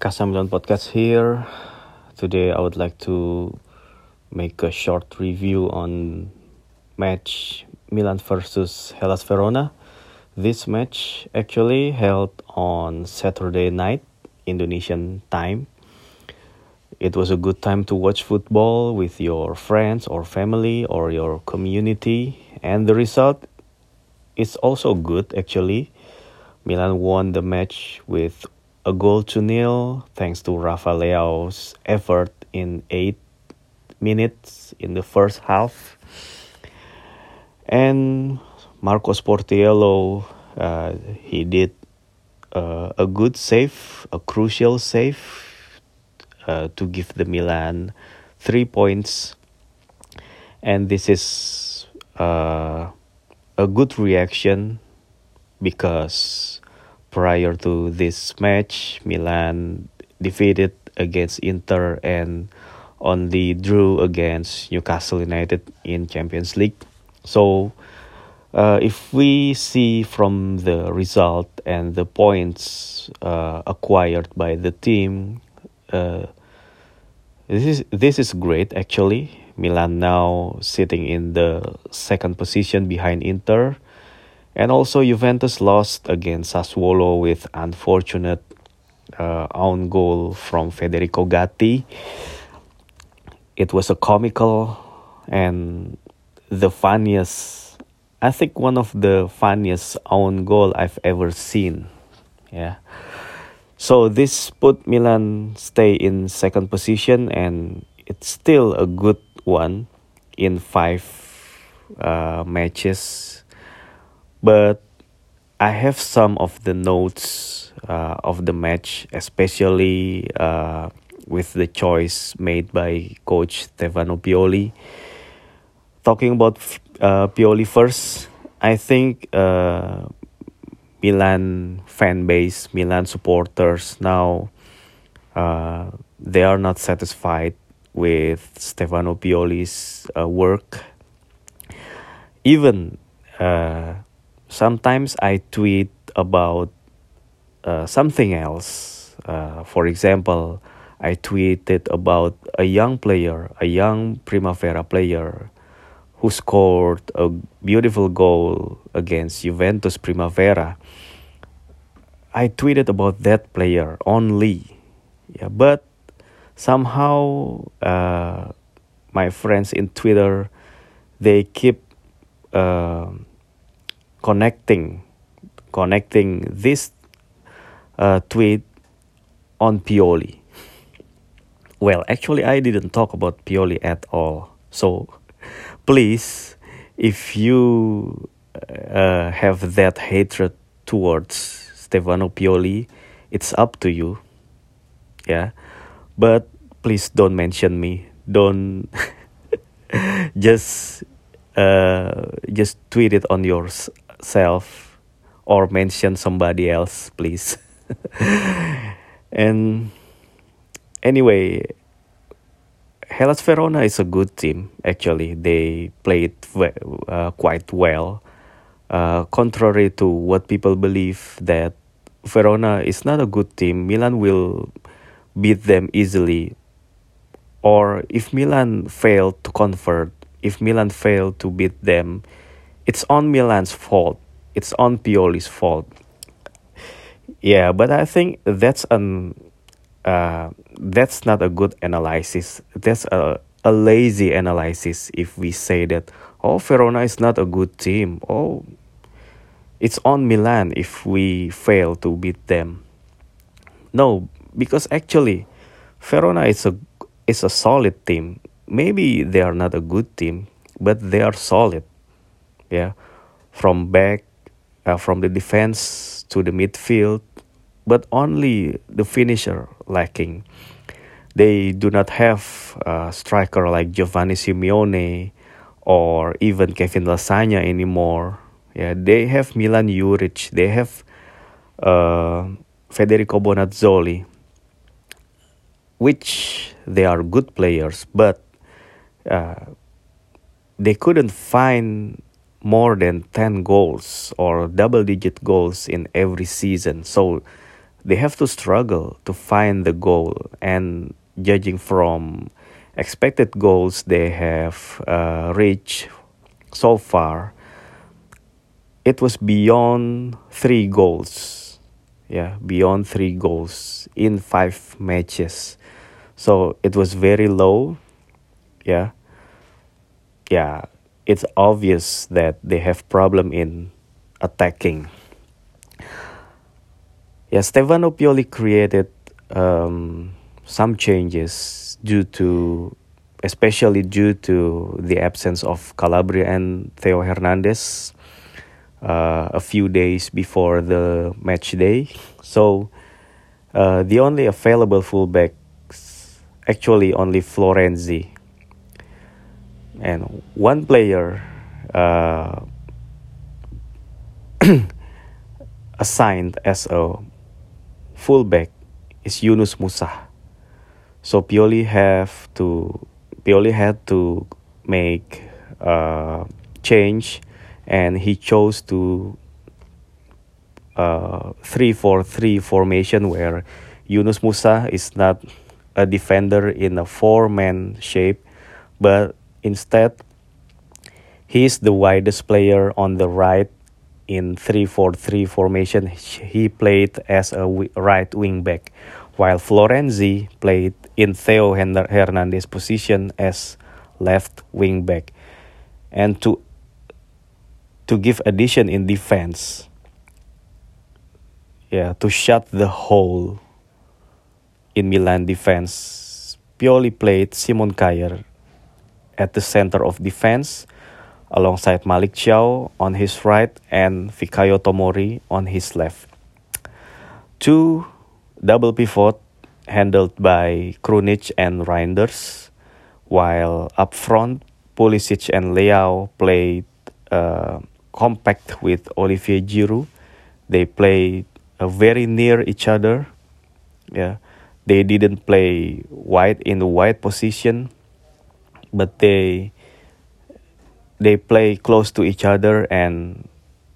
Casamilan podcast here. Today I would like to make a short review on match Milan versus Hellas Verona. This match actually held on Saturday night Indonesian time. It was a good time to watch football with your friends or family or your community and the result is also good actually. Milan won the match with a goal to nil thanks to Rafa Leao's effort in eight minutes in the first half. And Marco Sportiello, uh, he did uh, a good save, a crucial save uh, to give the Milan three points. And this is uh, a good reaction because prior to this match, Milan defeated against Inter and only drew against Newcastle United in Champions League. So, uh, if we see from the result and the points uh, acquired by the team, uh, this is this is great actually. Milan now sitting in the second position behind Inter and also Juventus lost against Sassuolo with unfortunate uh, own goal from Federico Gatti. It was a comical and the funniest, I think one of the funniest own goal I've ever seen. Yeah. So this put Milan stay in second position and it's still a good one in five uh, matches but I have some of the notes uh, of the match, especially uh, with the choice made by Coach Stefano Pioli. Talking about uh, Pioli first, I think uh, Milan fan base, Milan supporters now, uh, they are not satisfied with Stefano Pioli's uh, work. Even sometimes I tweet about uh, something else. Uh, for example, I tweeted about a young player, a young Primavera player who scored a beautiful goal against Juventus Primavera. I tweeted about that player only. Yeah, but somehow uh, my friends in Twitter they keep uh, connecting connecting this uh, tweet on Pioli. Well, actually, I didn't talk about Pioli at all. So, please, if you uh, have that hatred towards Stefano Pioli, it's up to you. Yeah, but please don't mention me. Don't just uh, just tweet it on yours self or mention somebody else, please. and anyway, Hellas Verona is a good team. Actually, they played uh, quite well. Uh, contrary to what people believe that Verona is not a good team, Milan will beat them easily. Or if Milan failed to convert, if Milan failed to beat them, it's on Milan's fault. It's on Pioli's fault. Yeah, but I think that's an uh, that's not a good analysis. That's a a lazy analysis if we say that oh Verona is not a good team. Oh, it's on Milan if we fail to beat them. No, because actually, Verona is a is a solid team. Maybe they are not a good team, but they are solid yeah, from back, uh, from the defense to the midfield, but only the finisher lacking. They do not have a striker like Giovanni Simeone or even Kevin Lasagna anymore. Yeah, they have Milan Juric, they have uh, Federico Bonazzoli, which they are good players, but uh, they couldn't find more than 10 goals or double digit goals in every season. So they have to struggle to find the goal. And judging from expected goals they have uh, reached so far, it was beyond three goals. Yeah, beyond three goals in five matches. So it was very low. Yeah. Yeah, it's obvious that they have problem in attacking. Yeah, Stefano Pioli created um, some changes due to, especially due to the absence of Calabria and Theo Hernandez uh, a few days before the match day. So uh, the only available fullbacks actually only Florenzi and one player uh, assigned as a fullback is Yunus Musah. So Pioli have to Pioli had to make a change, and he chose to uh, three four three formation where Yunus Musah is not a defender in a four man shape, but instead he is the widest player on the right in 3-4-3 formation, he played as a right wing back, while Florenzi played in Theo Hernandez position as left wing back. And to to give addition in defense, yeah, to shut the hole in Milan defense, Pioli played Simon Kjaer at the center of defense alongside Malik Thiaw on his right and Fikayo Tomori on his left. Two double pivot handled by Krunic and Reijnders, while up front Pulisic and Leao played uh, compact with Olivier Giroud. They played uh, very near each other. Yeah, they didn't play wide in the wide position, but they they play close to each other and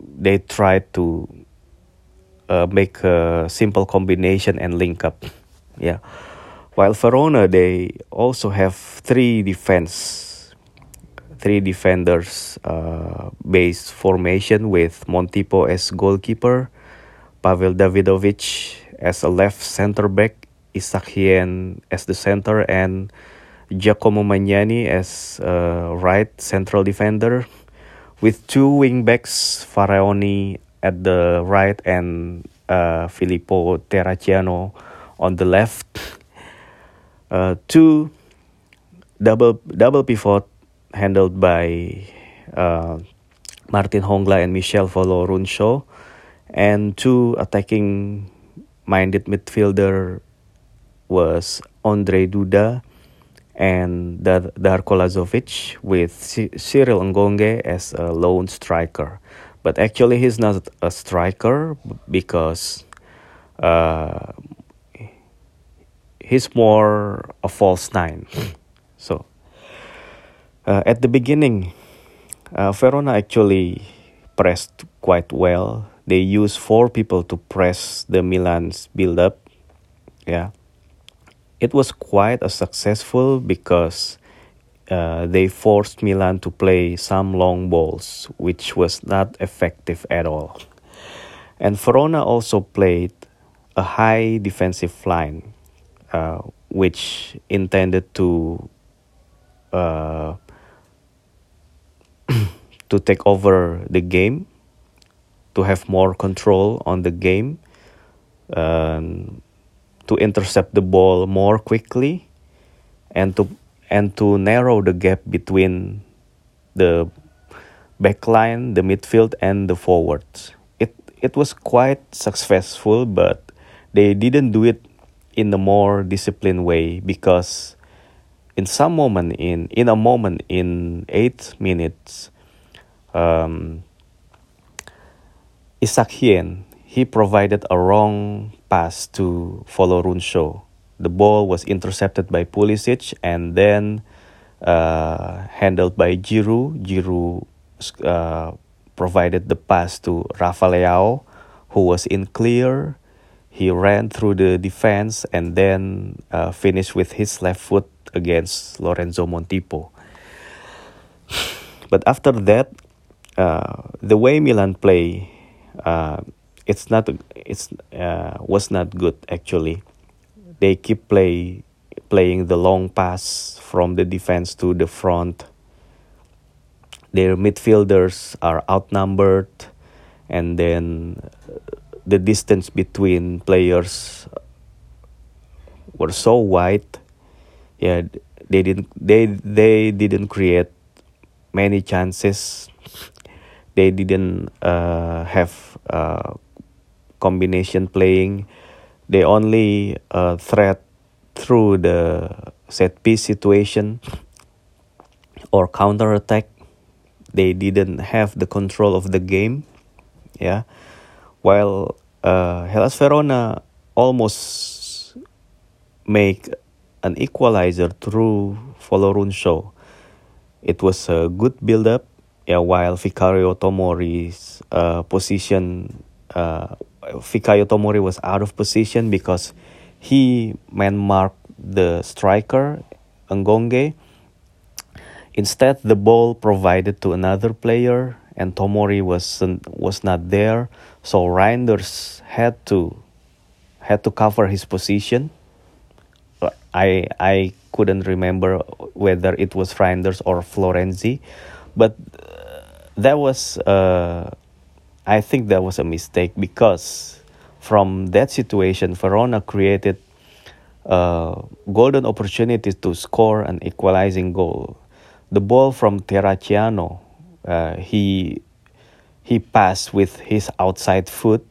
they try to uh, make a simple combination and link up. Yeah. While Verona, they also have three defense, three defenders uh, based formation with Montipo as goalkeeper, Pawel Dawidowicz as a left center back, Isak Hien as the center, and Giacomo Magnani as a right central defender, with two wing backs, Faraoni at the right and uh, Filippo Terracciano on the left. Uh, two double double pivot handled by uh, Martin Hongla and Michel Folorunsho, and two attacking minded midfielder was Andre Duda and Darko Lazovic with Cyril Ngonge as a lone striker. But actually, he's not a striker because uh, he's more a false nine. so, uh, at the beginning, uh, Verona actually pressed quite well. They used four people to press the Milan's build up. Yeah it was quite a successful because uh, they forced Milan to play some long balls, which was not effective at all. And Verona also played a high defensive line, uh, which intended to uh, to take over the game, to have more control on the game. Um, to intercept the ball more quickly and to and to narrow the gap between the backline, the midfield and the forwards. It it was quite successful but they didn't do it in a more disciplined way because in some moment in in a moment in 8 minutes um Isak Hien he provided a wrong pass to follow Folorunsho. The ball was intercepted by Pulisic and then uh, handled by Giroud. Giroud uh, provided the pass to Rafa Leao, who was in clear. he ran through the defense and then uh, finished with his left foot against Lorenzo Montipo. But after that, uh, the way Milan play, uh, it's not it's uh, was not good actually. They keep play playing the long pass from the defense to the front. Their midfielders are outnumbered, and then the distance between players were so wide. Yeah, they didn't they they didn't create many chances. They didn't uh, have uh, combination playing. They only uh, threat through the set piece situation or counter attack. They didn't have the control of the game. Yeah, while uh, Hellas Verona almost make an equalizer through Folorunsho. It was a good build-up, yeah, while Fikayo Tomori's uh, position, uh, Fikayo Tomori was out of position because he man marked the striker, Ngonge. Instead, the ball provided to another player, and Tomori was was not there, so Reijnders had to had to cover his position. I I couldn't remember whether it was Reijnders or Florenzi, but uh, that was uh, I think that was a mistake because from that situation, Verona created uh, golden opportunities to score an equalizing goal. The ball from Terracciano, uh, he he passed with his outside foot.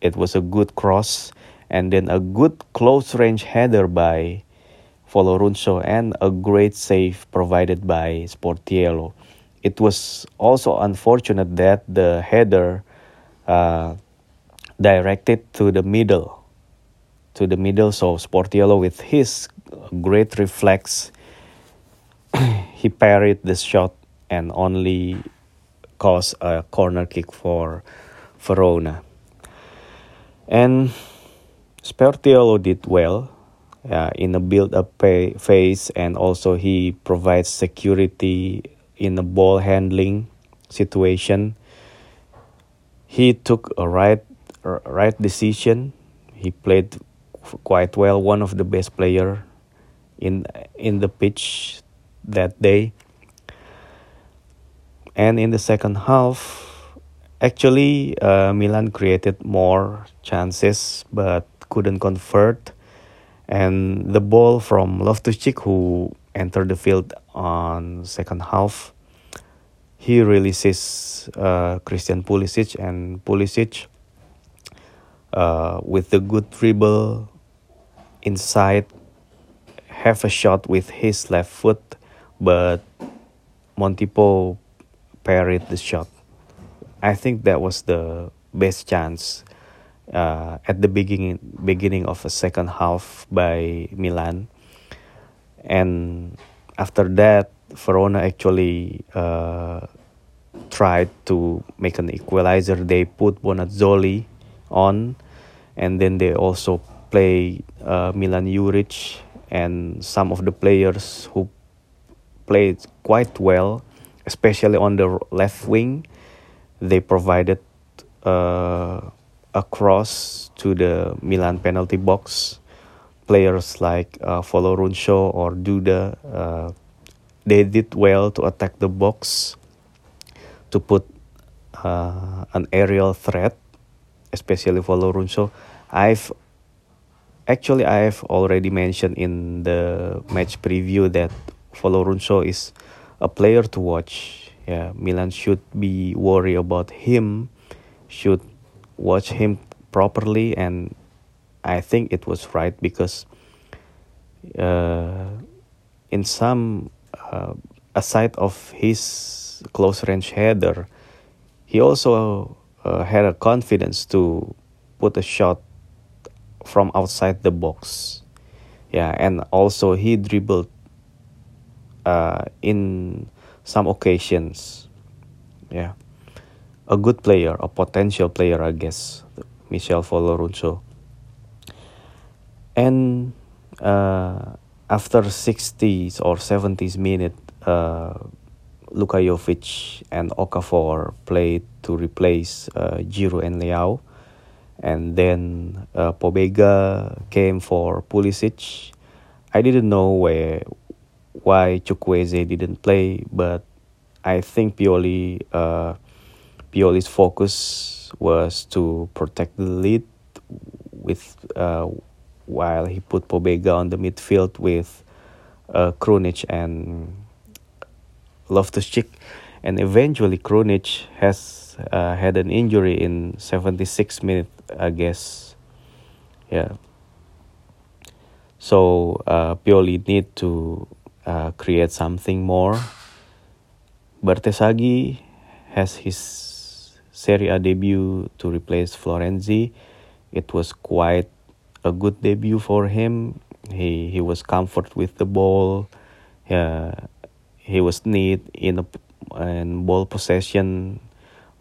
It was a good cross, and then a good close range header by Folorunsho and a great save provided by Sportiello. It was also unfortunate that the header uh, directed to the middle, to the middle. So Sportiello, with his great reflex, he parried the shot and only caused a corner kick for Verona. And Sportiello did well uh, in the build-up phase, and also he provides security in a ball handling situation. He took a right right decision. He played quite well. One of the best player in in the pitch that day. And in the second half, actually, uh, Milan created more chances but couldn't convert and the ball from Loftus-Cheek who entered the field on second half. He releases uh, Christian Pulisic and Pulisic uh, with the good dribble inside have a shot with his left foot but Montipo parried the shot. I think that was the best chance uh, at the beginning beginning of a second half by Milan, and after that Verona actually uh, tried to make an equalizer. They put Bonazzoli on, and then they also play uh, Milan Juric and some of the players who played quite well, especially on the left wing. They provided uh, cross to the Milan penalty box. Players like uh, Folorunsho or Duda, uh, they did well to attack the box to put uh, an aerial threat, especially Folorunsho. I've actually I've already mentioned in the match preview that Folorunsho is a player to watch. Yeah, Milan should be worried about him. Should watch him properly and I think it was right because uh, in some uh, aside of his close range header he also uh, had a confidence to put a shot from outside the box. Yeah and also he dribbled uh, in some occasions. Yeah. A good player, a potential player, I guess, Michel Folorunsho. And uh, after 60s or 70s minute, uh, Luka Jovic and Okafor played to replace uh, and Leao. And then uh, Pobega came for Pulisic. I didn't know where why Chukwueze didn't play, but I think Pioli uh, Pioli's focus was to protect the lead with uh, while he put Pobega on the midfield with uh, and Loftus-Cheek, and eventually Krunic has uh, had an injury in 76 minutes, I guess. Yeah. So uh, Pioli need to uh, create something more. Bartesaghi has his Serie A debut to replace Florenzi. It was quite a good debut for him. He he was comfort with the ball. Uh, he was neat in a, in ball possession,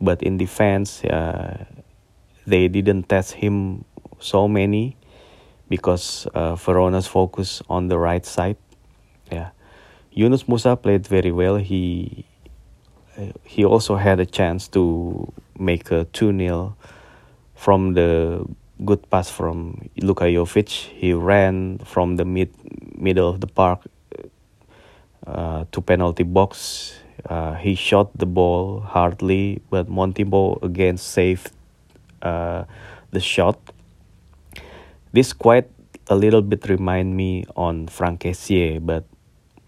but in defense, uh, they didn't test him so many because uh, Verona's focus on the right side. Yeah, Yunus Musah played very well. He he also had a chance to make a 2 0 from the good pass from Luka Jovic. He ran from the mid middle of the park uh, to penalty box. Uh, he shot the ball hardly, but Montipo again saved uh, the shot. This quite a little bit remind me on Franck Kessié, but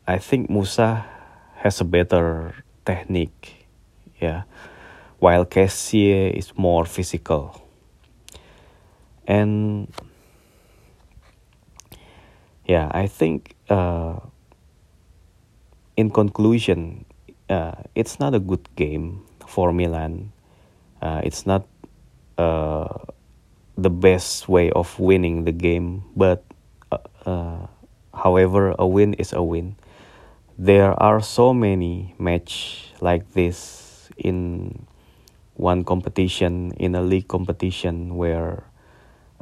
I think Musah has a better technique. Yeah, while Kessié is more physical. And yeah, I think uh, in conclusion, uh, it's not a good game for Milan. Uh, it's not uh, the best way of winning the game, but uh, uh, however, a win is a win. There are so many match like this in one competition in a league competition where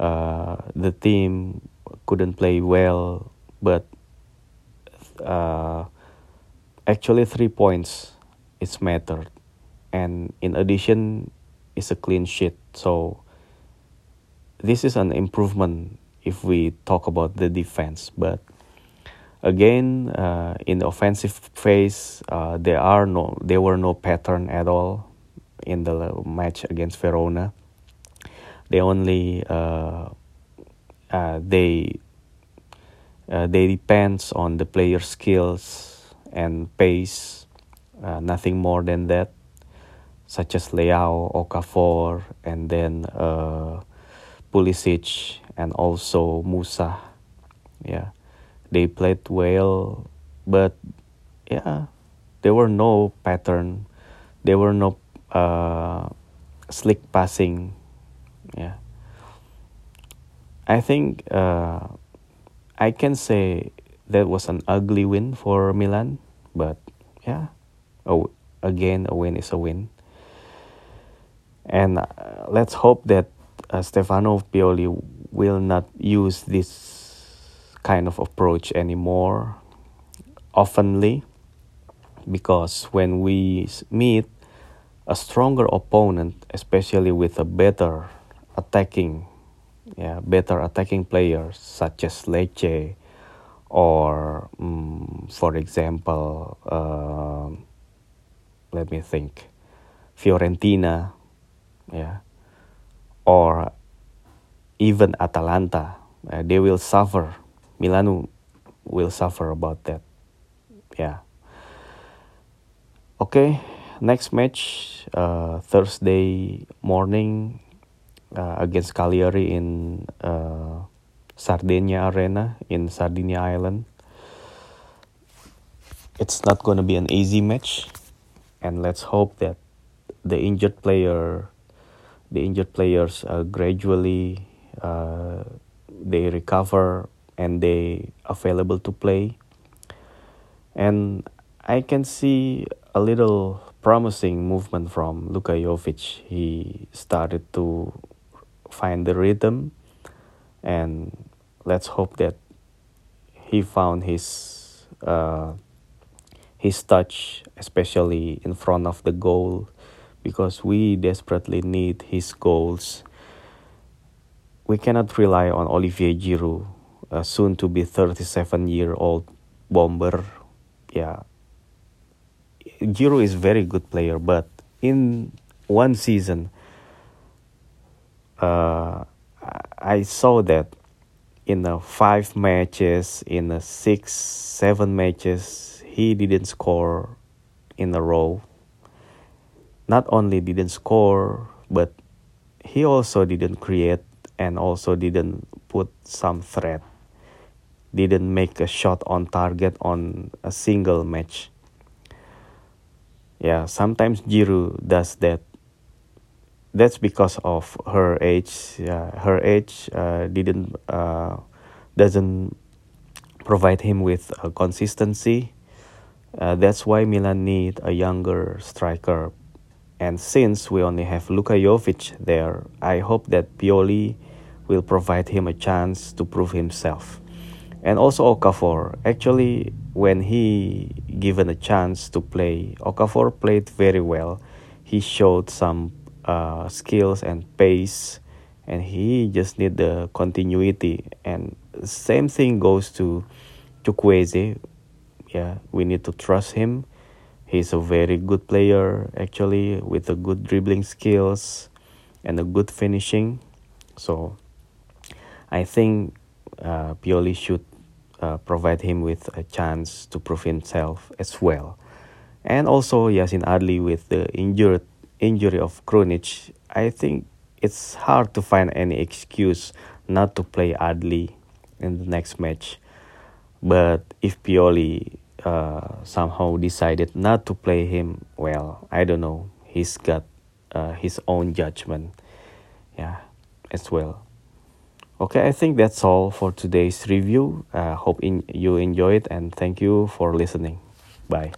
uh, the team couldn't play well, but uh, actually three points is mattered, and in addition, it's a clean sheet. So this is an improvement if we talk about the defense, but again uh, in the offensive phase uh, there are no there were no pattern at all in the match against Verona they only uh, uh, they uh, they depends on the player skills and pace, nothing more than that, such as Leao, Okafor, and then uh, Pulisic, and also Musah. Yeah, they played well, but yeah, there were no pattern, there were no uh, slick passing yeah I think uh, I can say that was an ugly win for Milan, but yeah, oh, again a win is a win. And uh, let's hope that uh, Stefano Pioli will not use this kind of approach anymore oftenly because when we meet a stronger opponent, especially with a better attacking, yeah, better attacking players such as Lecce, or um, for example, uh, let me think, Fiorentina, yeah, or even Atalanta, uh, they will suffer. Milan will suffer about that. Yeah. Okay, next match uh, Thursday morning uh, against Cagliari in uh, Sardinia Arena in Sardinia Island. It's not going to be an easy match, and let's hope that the injured player, the injured players, uh, gradually uh, they recover and they available to play. And I can see a little promising movement from Luka Jovic. He started to find the rhythm and let's hope that he found his uh, his touch, especially in front of the goal, because we desperately need his goals. We cannot rely on Olivier Giroud, uh, soon to be 37 year old bomber. Yeah, Giroud is very good player, but in one season, uh, I saw that in the five matches, in the six, seven matches, he didn't score in a row. Not only didn't score, but he also didn't create and also didn't put some threat. Didn't make a shot on target on a single match. Yeah, sometimes Giroud does that that's because of her age. Her age uh, didn't uh, doesn't provide him with uh, consistency. Uh, that's why Milan need a younger striker. And since we only have Luka Jovic there, I hope that Pioli will provide him a chance to prove himself. And also Okafor. Actually, when he given a chance to play, Okafor played very well. He showed some uh, skills and pace and he just need the continuity. And same thing goes to Chukwueze. Yeah we need to trust him. He's a very good player actually with a good dribbling skills and a good finishing. So I think uh, Pioli should uh, provide him with a chance to prove himself as well. And also Yacine Adli with the injured injury of Krunic, I think it's hard to find any excuse not to play Adli in the next match. But if Pioli uh, somehow decided not to play him, well, I don't know. He's got uh, his own judgment, yeah, as well. Okay, I think that's all for today's review. Uh, hope in, you enjoyed and thank you for listening. Bye.